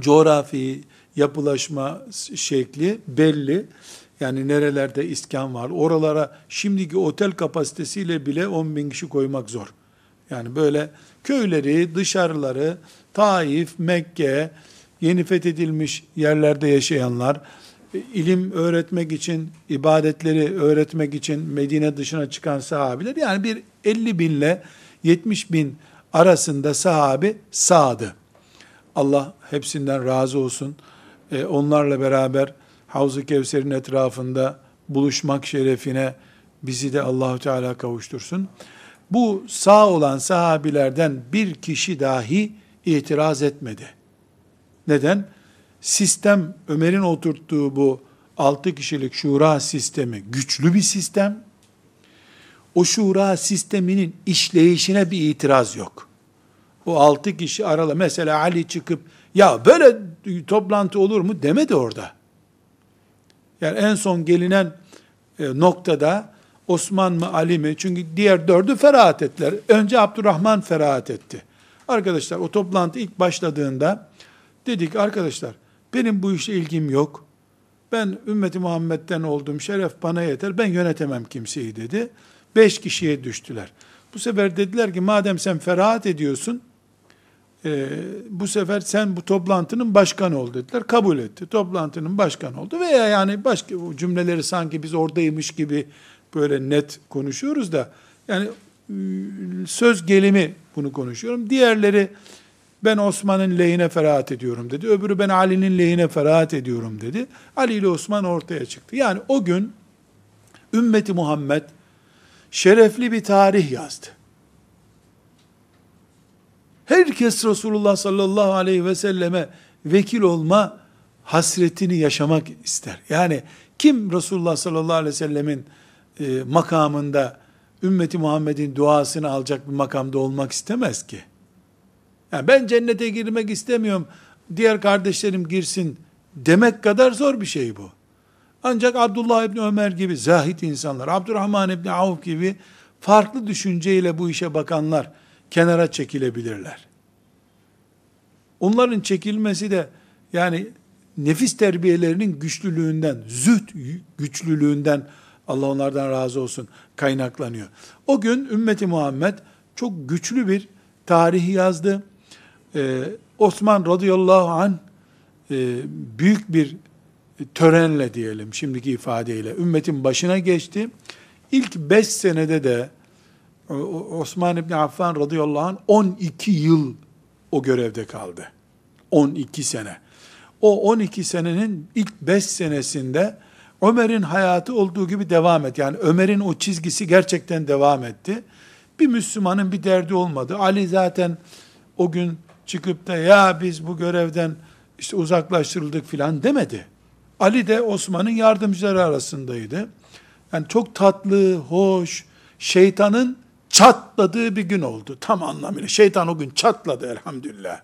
coğrafi, yapılaşma şekli belli. Yani nerelerde iskan var. Oralara şimdiki otel kapasitesiyle bile 10 bin kişi koymak zor. Yani böyle köyleri, dışarıları, Taif, Mekke, yeni fethedilmiş yerlerde yaşayanlar, ilim öğretmek için, ibadetleri öğretmek için Medine dışına çıkan sahabiler, yani bir 50 binle 70 bin arasında sahabi sağdı. Allah hepsinden razı olsun. Ee, onlarla beraber Havz-ı Kevser'in etrafında buluşmak şerefine bizi de Allahu Teala kavuştursun. Bu sağ olan sahabilerden bir kişi dahi itiraz etmedi. Neden? Sistem, Ömer'in oturttuğu bu altı kişilik şura sistemi güçlü bir sistem. O şura sisteminin işleyişine bir itiraz yok. O altı kişi aralı mesela Ali çıkıp ya böyle toplantı olur mu demedi orada. Yani en son gelinen e, noktada Osman mı Ali mi? Çünkü diğer dördü ferahat ettiler. Önce Abdurrahman ferahat etti. Arkadaşlar o toplantı ilk başladığında dedik arkadaşlar benim bu işe ilgim yok. Ben ümmeti Muhammed'den oldum. Şeref bana yeter. Ben yönetemem kimseyi dedi. Beş kişiye düştüler. Bu sefer dediler ki madem sen ferahat ediyorsun e, bu sefer sen bu toplantının başkanı ol dediler. Kabul etti. Toplantının başkanı oldu. Veya yani başka cümleleri sanki biz oradaymış gibi böyle net konuşuyoruz da yani ıı, söz gelimi bunu konuşuyorum. Diğerleri ben Osman'ın lehine ferahat ediyorum dedi. Öbürü ben Ali'nin lehine ferahat ediyorum dedi. Ali ile Osman ortaya çıktı. Yani o gün ümmeti Muhammed şerefli bir tarih yazdı. Herkes Resulullah sallallahu aleyhi ve selleme vekil olma hasretini yaşamak ister. Yani kim Resulullah sallallahu aleyhi ve sellemin e, makamında ümmeti Muhammed'in duasını alacak bir makamda olmak istemez ki. Yani ben cennete girmek istemiyorum, diğer kardeşlerim girsin demek kadar zor bir şey bu. Ancak Abdullah İbni Ömer gibi zahit insanlar, Abdurrahman İbni Avf gibi farklı düşünceyle bu işe bakanlar kenara çekilebilirler. Onların çekilmesi de yani nefis terbiyelerinin güçlülüğünden, züht güçlülüğünden Allah onlardan razı olsun kaynaklanıyor. O gün ümmeti Muhammed çok güçlü bir tarihi yazdı. Ee, Osman radıyallahu an e, büyük bir törenle diyelim şimdiki ifadeyle ümmetin başına geçti. İlk 5 senede de o- Osman İbni Affan radıyallahu anh 12 yıl o görevde kaldı. 12 sene. O 12 senenin ilk 5 senesinde Ömer'in hayatı olduğu gibi devam etti. Yani Ömer'in o çizgisi gerçekten devam etti. Bir Müslümanın bir derdi olmadı. Ali zaten o gün çıkıp da ya biz bu görevden işte uzaklaştırıldık filan demedi. Ali de Osman'ın yardımcıları arasındaydı. Yani çok tatlı, hoş, şeytanın çatladığı bir gün oldu. Tam anlamıyla. Şeytan o gün çatladı elhamdülillah.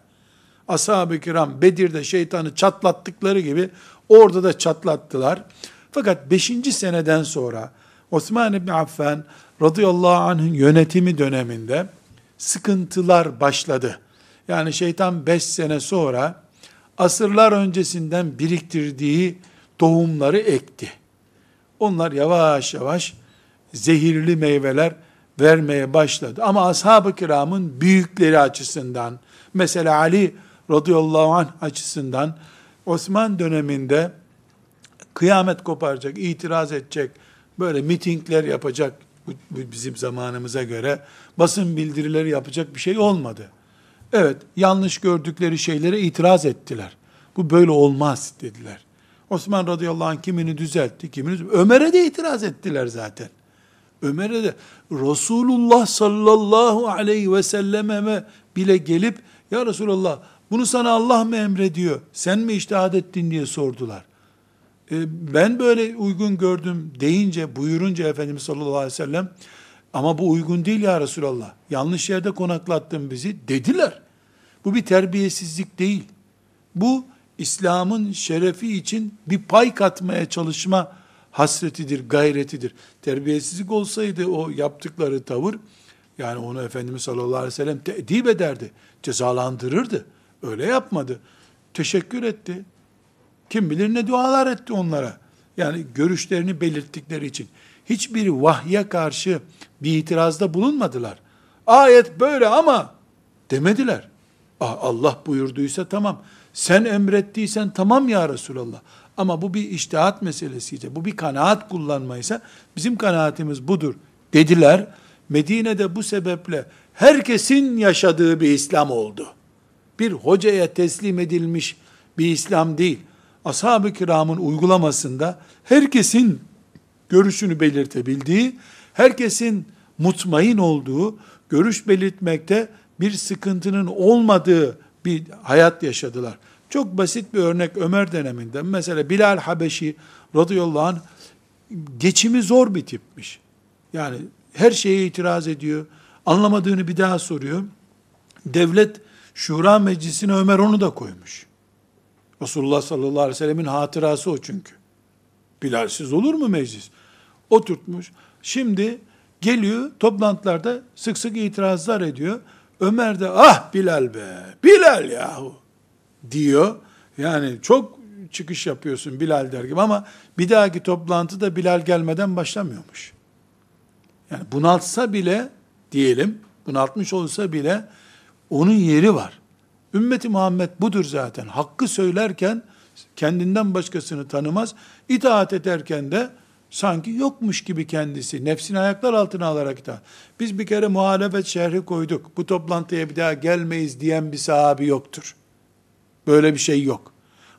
Ashab-ı kiram Bedir'de şeytanı çatlattıkları gibi orada da çatlattılar. Fakat 5. seneden sonra Osman İbni Affan radıyallahu anh'ın yönetimi döneminde sıkıntılar başladı. Yani şeytan 5 sene sonra asırlar öncesinden biriktirdiği tohumları ekti. Onlar yavaş yavaş zehirli meyveler vermeye başladı. Ama ashab-ı kiramın büyükleri açısından, mesela Ali radıyallahu anh açısından, Osman döneminde kıyamet koparacak, itiraz edecek, böyle mitingler yapacak, bizim zamanımıza göre, basın bildirileri yapacak bir şey olmadı. Evet, yanlış gördükleri şeylere itiraz ettiler. Bu böyle olmaz dediler. Osman radıyallahu anh kimini düzeltti, kimini. Ömer'e de itiraz ettiler zaten. Ömer'e de Resulullah sallallahu aleyhi ve selleme bile gelip ya Resulallah bunu sana Allah mı emrediyor? Sen mi iştihad ettin diye sordular. E, ben böyle uygun gördüm deyince, buyurunca Efendimiz sallallahu aleyhi ve sellem ama bu uygun değil ya Resulallah. Yanlış yerde konaklattın bizi dediler. Bu bir terbiyesizlik değil. Bu İslam'ın şerefi için bir pay katmaya çalışma hasretidir, gayretidir. Terbiyesizlik olsaydı o yaptıkları tavır, yani onu Efendimiz sallallahu aleyhi ve sellem teedip ederdi, cezalandırırdı. Öyle yapmadı. Teşekkür etti. Kim bilir ne dualar etti onlara. Yani görüşlerini belirttikleri için. Hiçbir vahye karşı bir itirazda bulunmadılar. Ayet böyle ama demediler. Ah, Allah buyurduysa tamam. Sen emrettiysen tamam ya Resulallah. Ama bu bir iştihat meselesiyse, bu bir kanaat kullanmaysa bizim kanaatimiz budur dediler. Medine'de bu sebeple herkesin yaşadığı bir İslam oldu. Bir hocaya teslim edilmiş bir İslam değil. Ashab-ı kiramın uygulamasında herkesin görüşünü belirtebildiği, herkesin mutmain olduğu, görüş belirtmekte bir sıkıntının olmadığı bir hayat yaşadılar. Çok basit bir örnek Ömer döneminde. Mesela Bilal Habeşi radıyallahu anh geçimi zor bir tipmiş. Yani her şeye itiraz ediyor. Anlamadığını bir daha soruyor. Devlet Şura Meclisi'ne Ömer onu da koymuş. Resulullah sallallahu aleyhi ve sellemin hatırası o çünkü. Bilalsiz olur mu meclis? Oturtmuş. Şimdi geliyor toplantılarda sık sık itirazlar ediyor. Ömer de ah Bilal be, Bilal yahu diyor. Yani çok çıkış yapıyorsun Bilal der gibi ama bir dahaki toplantıda Bilal gelmeden başlamıyormuş. Yani bunaltsa bile diyelim, bunaltmış olsa bile onun yeri var. Ümmeti Muhammed budur zaten. Hakkı söylerken kendinden başkasını tanımaz. İtaat ederken de sanki yokmuş gibi kendisi. Nefsini ayaklar altına alarak itaat. Biz bir kere muhalefet şerhi koyduk. Bu toplantıya bir daha gelmeyiz diyen bir sahabi yoktur. Böyle bir şey yok.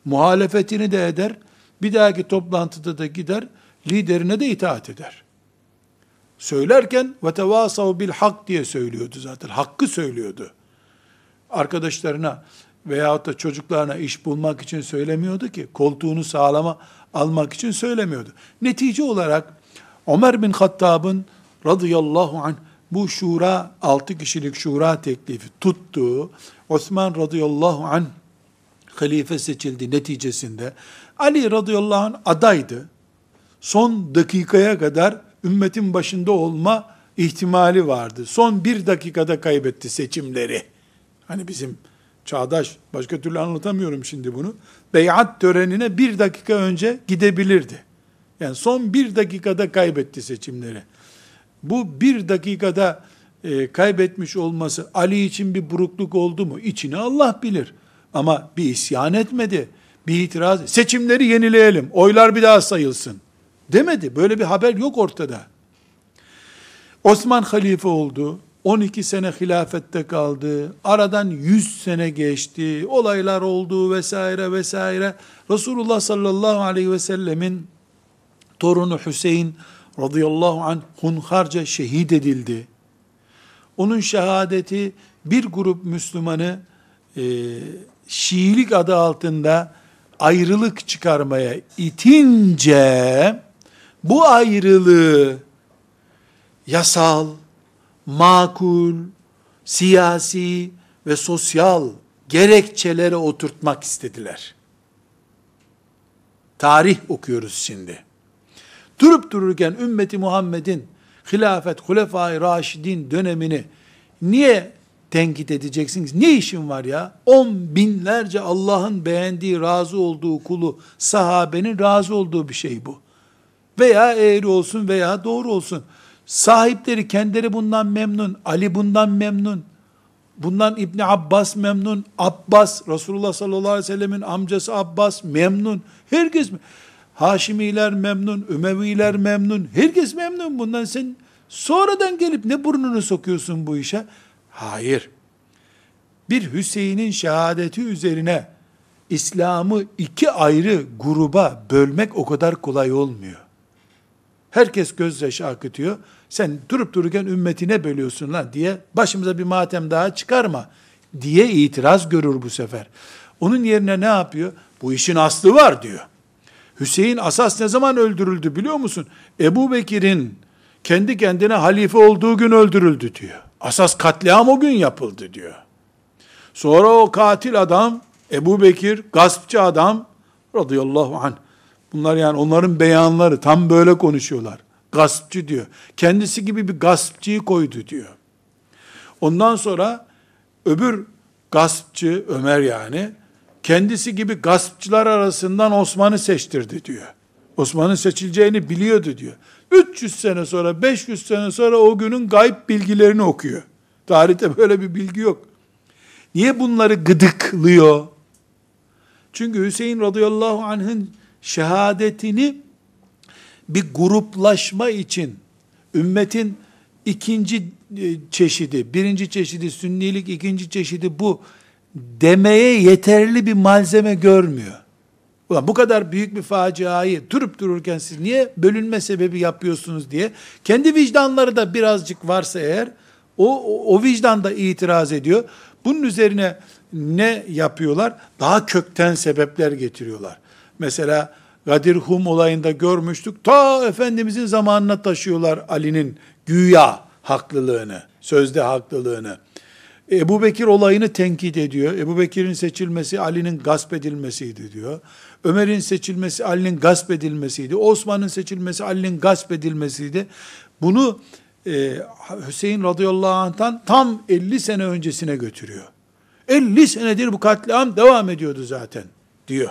Muhalefetini de eder. Bir dahaki toplantıda da gider. Liderine de itaat eder. Söylerken ve bil hak diye söylüyordu zaten. Hakkı söylüyordu arkadaşlarına veyahut da çocuklarına iş bulmak için söylemiyordu ki. Koltuğunu sağlama almak için söylemiyordu. Netice olarak Ömer bin Hattab'ın radıyallahu anh bu şura, altı kişilik şura teklifi tuttuğu, Osman radıyallahu anh halife seçildi neticesinde. Ali radıyallahu anh adaydı. Son dakikaya kadar ümmetin başında olma ihtimali vardı. Son bir dakikada kaybetti seçimleri. Hani bizim çağdaş, başka türlü anlatamıyorum şimdi bunu. Beyat törenine bir dakika önce gidebilirdi. Yani son bir dakikada kaybetti seçimleri. Bu bir dakikada e, kaybetmiş olması Ali için bir burukluk oldu mu? İçini Allah bilir. Ama bir isyan etmedi. Bir itiraz. Seçimleri yenileyelim. Oylar bir daha sayılsın. Demedi. Böyle bir haber yok ortada. Osman halife oldu. 12 sene hilafette kaldı. Aradan 100 sene geçti. Olaylar oldu vesaire vesaire. Resulullah sallallahu aleyhi ve sellemin torunu Hüseyin radıyallahu anh hunharca şehit edildi. Onun şehadeti bir grup Müslümanı e, Şiilik adı altında ayrılık çıkarmaya itince bu ayrılığı yasal, makul, siyasi ve sosyal gerekçelere oturtmak istediler. Tarih okuyoruz şimdi. Durup dururken ümmeti Muhammed'in hilafet, hulefai raşidin dönemini niye tenkit edeceksiniz? Ne işin var ya? On binlerce Allah'ın beğendiği, razı olduğu kulu, sahabenin razı olduğu bir şey bu. Veya eğri olsun veya doğru olsun. Sahipleri kendileri bundan memnun, Ali bundan memnun, bundan İbni Abbas memnun, Abbas, Resulullah sallallahu aleyhi ve sellemin amcası Abbas memnun, herkes Haşimiler memnun, Ümeviler memnun, herkes memnun bundan sen sonradan gelip ne burnunu sokuyorsun bu işe? Hayır. Bir Hüseyin'in şehadeti üzerine İslam'ı iki ayrı gruba bölmek o kadar kolay olmuyor. Herkes gözyaşı akıtıyor. Sen durup dururken ümmetine bölüyorsun lan diye başımıza bir matem daha çıkarma diye itiraz görür bu sefer. Onun yerine ne yapıyor? Bu işin aslı var diyor. Hüseyin asas ne zaman öldürüldü biliyor musun? Ebu Bekir'in kendi kendine halife olduğu gün öldürüldü diyor. Asas katliam o gün yapıldı diyor. Sonra o katil adam, Ebu Bekir, gaspçı adam, radıyallahu anh, bunlar yani onların beyanları tam böyle konuşuyorlar. Gaspçı diyor. Kendisi gibi bir gaspçıyı koydu diyor. Ondan sonra öbür gaspçı, Ömer yani, kendisi gibi gaspçılar arasından Osman'ı seçtirdi diyor. Osman'ın seçileceğini biliyordu diyor. 300 sene sonra, 500 sene sonra o günün gayb bilgilerini okuyor. Tarihte böyle bir bilgi yok. Niye bunları gıdıklıyor? Çünkü Hüseyin radıyallahu anh'ın şehadetini bir gruplaşma için ümmetin ikinci e, çeşidi, birinci çeşidi sünnilik, ikinci çeşidi bu demeye yeterli bir malzeme görmüyor. Ulan bu kadar büyük bir faciayı durup dururken siz niye bölünme sebebi yapıyorsunuz diye kendi vicdanları da birazcık varsa eğer o, o, o vicdan itiraz ediyor. Bunun üzerine ne yapıyorlar? Daha kökten sebepler getiriyorlar. Mesela Gadir Hum olayında görmüştük. Ta Efendimizin zamanına taşıyorlar Ali'nin güya haklılığını, sözde haklılığını. Ebu Bekir olayını tenkit ediyor. Ebu Bekir'in seçilmesi Ali'nin gasp edilmesiydi diyor. Ömer'in seçilmesi Ali'nin gasp edilmesiydi. Osman'ın seçilmesi Ali'nin gasp edilmesiydi. Bunu e, Hüseyin radıyallahu anh'tan tam 50 sene öncesine götürüyor. 50 senedir bu katliam devam ediyordu zaten diyor.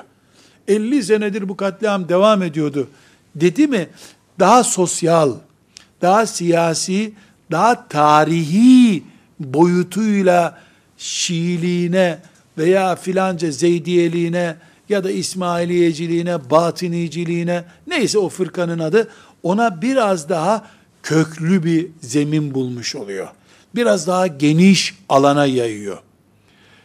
50 senedir bu katliam devam ediyordu. Dedi mi daha sosyal, daha siyasi, daha tarihi boyutuyla Şiiliğine veya filanca Zeydiyeliğine ya da İsmailiyeciliğine, Batiniciliğine neyse o fırkanın adı ona biraz daha köklü bir zemin bulmuş oluyor. Biraz daha geniş alana yayıyor.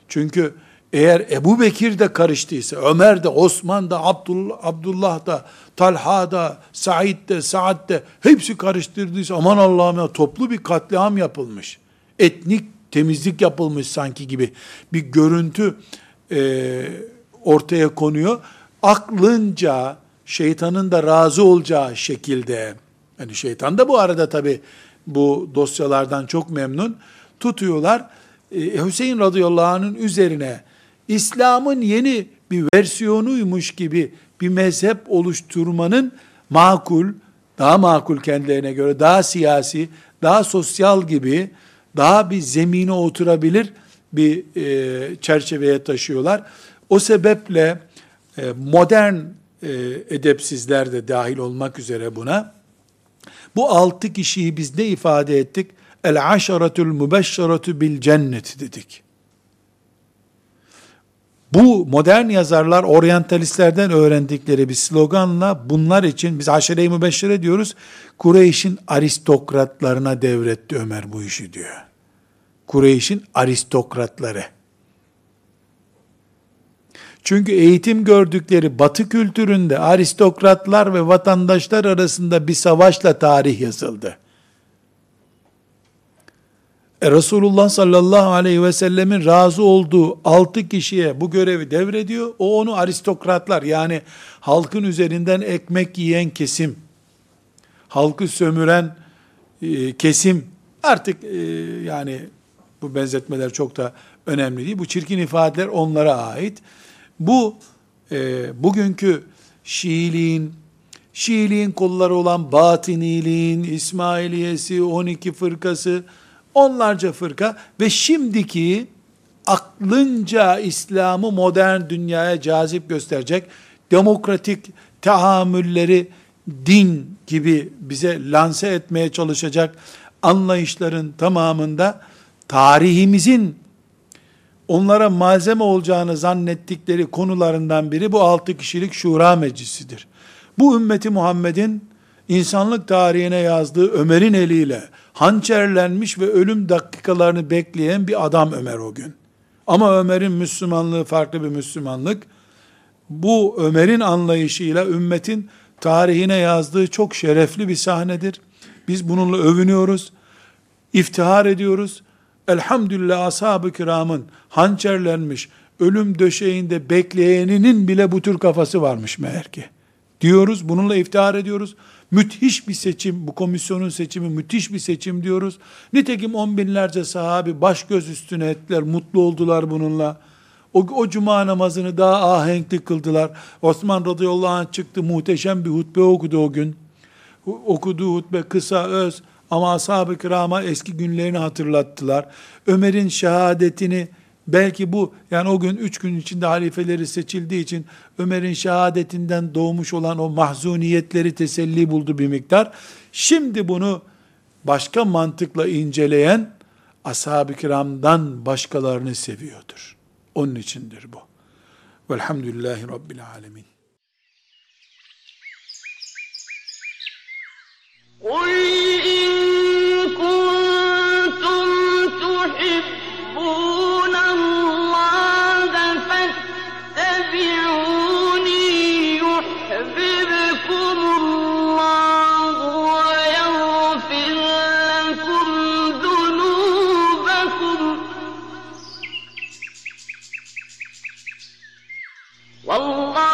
Çünkü eğer Ebu Bekir de karıştıysa, Ömer de, Osman da, Abdullah, Abdullah da, Talha da, Said de, Saad de hepsi karıştırdıysa aman Allah'ım ya toplu bir katliam yapılmış. Etnik temizlik yapılmış sanki gibi bir görüntü e, ortaya konuyor. Aklınca şeytanın da razı olacağı şekilde yani şeytan da bu arada tabi bu dosyalardan çok memnun tutuyorlar. Ee, Hüseyin radıyallahu anh'ın üzerine İslam'ın yeni bir versiyonuymuş gibi bir mezhep oluşturmanın makul, daha makul kendilerine göre, daha siyasi, daha sosyal gibi, daha bir zemine oturabilir bir e, çerçeveye taşıyorlar. O sebeple e, modern e, edepsizler de dahil olmak üzere buna, bu altı kişiyi biz ne ifade ettik? El aşaretul mübeşşeretu bil cennet dedik. Bu modern yazarlar oryantalistlerden öğrendikleri bir sloganla bunlar için biz aşire-i mübeşşire diyoruz. Kureyş'in aristokratlarına devretti Ömer bu işi diyor. Kureyş'in aristokratları. Çünkü eğitim gördükleri batı kültüründe aristokratlar ve vatandaşlar arasında bir savaşla tarih yazıldı. E Resulullah sallallahu aleyhi ve sellemin razı olduğu altı kişiye bu görevi devrediyor. O onu aristokratlar yani halkın üzerinden ekmek yiyen kesim, halkı sömüren e, kesim artık e, yani bu benzetmeler çok da önemli değil. Bu çirkin ifadeler onlara ait. Bu e, bugünkü Şiiliğin, Şiiliğin kolları olan Batiniliğin, İsmailiyesi, 12 fırkası, onlarca fırka ve şimdiki aklınca İslam'ı modern dünyaya cazip gösterecek demokratik tahammülleri din gibi bize lanse etmeye çalışacak anlayışların tamamında tarihimizin onlara malzeme olacağını zannettikleri konularından biri bu altı kişilik şura meclisidir. Bu ümmeti Muhammed'in insanlık tarihine yazdığı Ömer'in eliyle hançerlenmiş ve ölüm dakikalarını bekleyen bir adam Ömer o gün. Ama Ömer'in Müslümanlığı farklı bir Müslümanlık. Bu Ömer'in anlayışıyla ümmetin tarihine yazdığı çok şerefli bir sahnedir. Biz bununla övünüyoruz, iftihar ediyoruz. Elhamdülillah ashab-ı kiramın hançerlenmiş, ölüm döşeğinde bekleyeninin bile bu tür kafası varmış meğer ki. Diyoruz, bununla iftihar ediyoruz. Müthiş bir seçim, bu komisyonun seçimi müthiş bir seçim diyoruz. Nitekim on binlerce sahabi baş göz üstüne ettiler, mutlu oldular bununla. O, o cuma namazını daha ahenkli kıldılar. Osman radıyallahu anh çıktı, muhteşem bir hutbe okudu o gün. Okuduğu hutbe kısa, öz ama ashab-ı kirama eski günlerini hatırlattılar. Ömer'in şehadetini Belki bu yani o gün üç gün içinde halifeleri seçildiği için Ömer'in şehadetinden doğmuş olan o mahzuniyetleri teselli buldu bir miktar. Şimdi bunu başka mantıkla inceleyen ashab-ı kiramdan başkalarını seviyordur. Onun içindir bu. Velhamdülillahi Rabbil alemin. قل إن كنتم تحبون والله